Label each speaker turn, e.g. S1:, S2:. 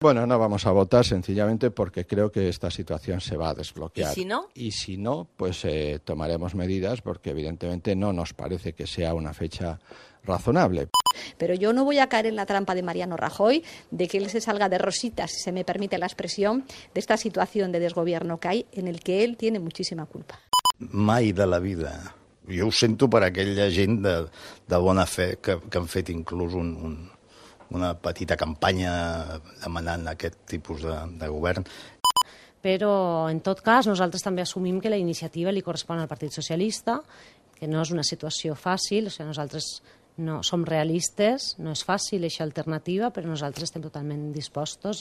S1: Bueno, no vamos a votar sencillamente porque creo que esta situación se va a desbloquear.
S2: ¿Y si no?
S1: Y si no, pues eh, tomaremos medidas porque evidentemente no nos parece que sea una fecha razonable.
S3: Pero yo no voy a caer en la trampa de Mariano Rajoy de que él se salga de rositas, si se me permite la expresión, de esta situación de desgobierno que hay en el que él tiene muchísima culpa.
S4: Mai de la vida. Jo ho sento per aquella gent de, de bona fe que, que han fet inclús un, un, una petita campanya demanant aquest tipus de, de govern.
S5: Però, en tot cas, nosaltres també assumim que la iniciativa li correspon al Partit Socialista, que no és una situació fàcil, o sigui, nosaltres no som realistes, no és fàcil aquesta alternativa, però nosaltres estem totalment dispostos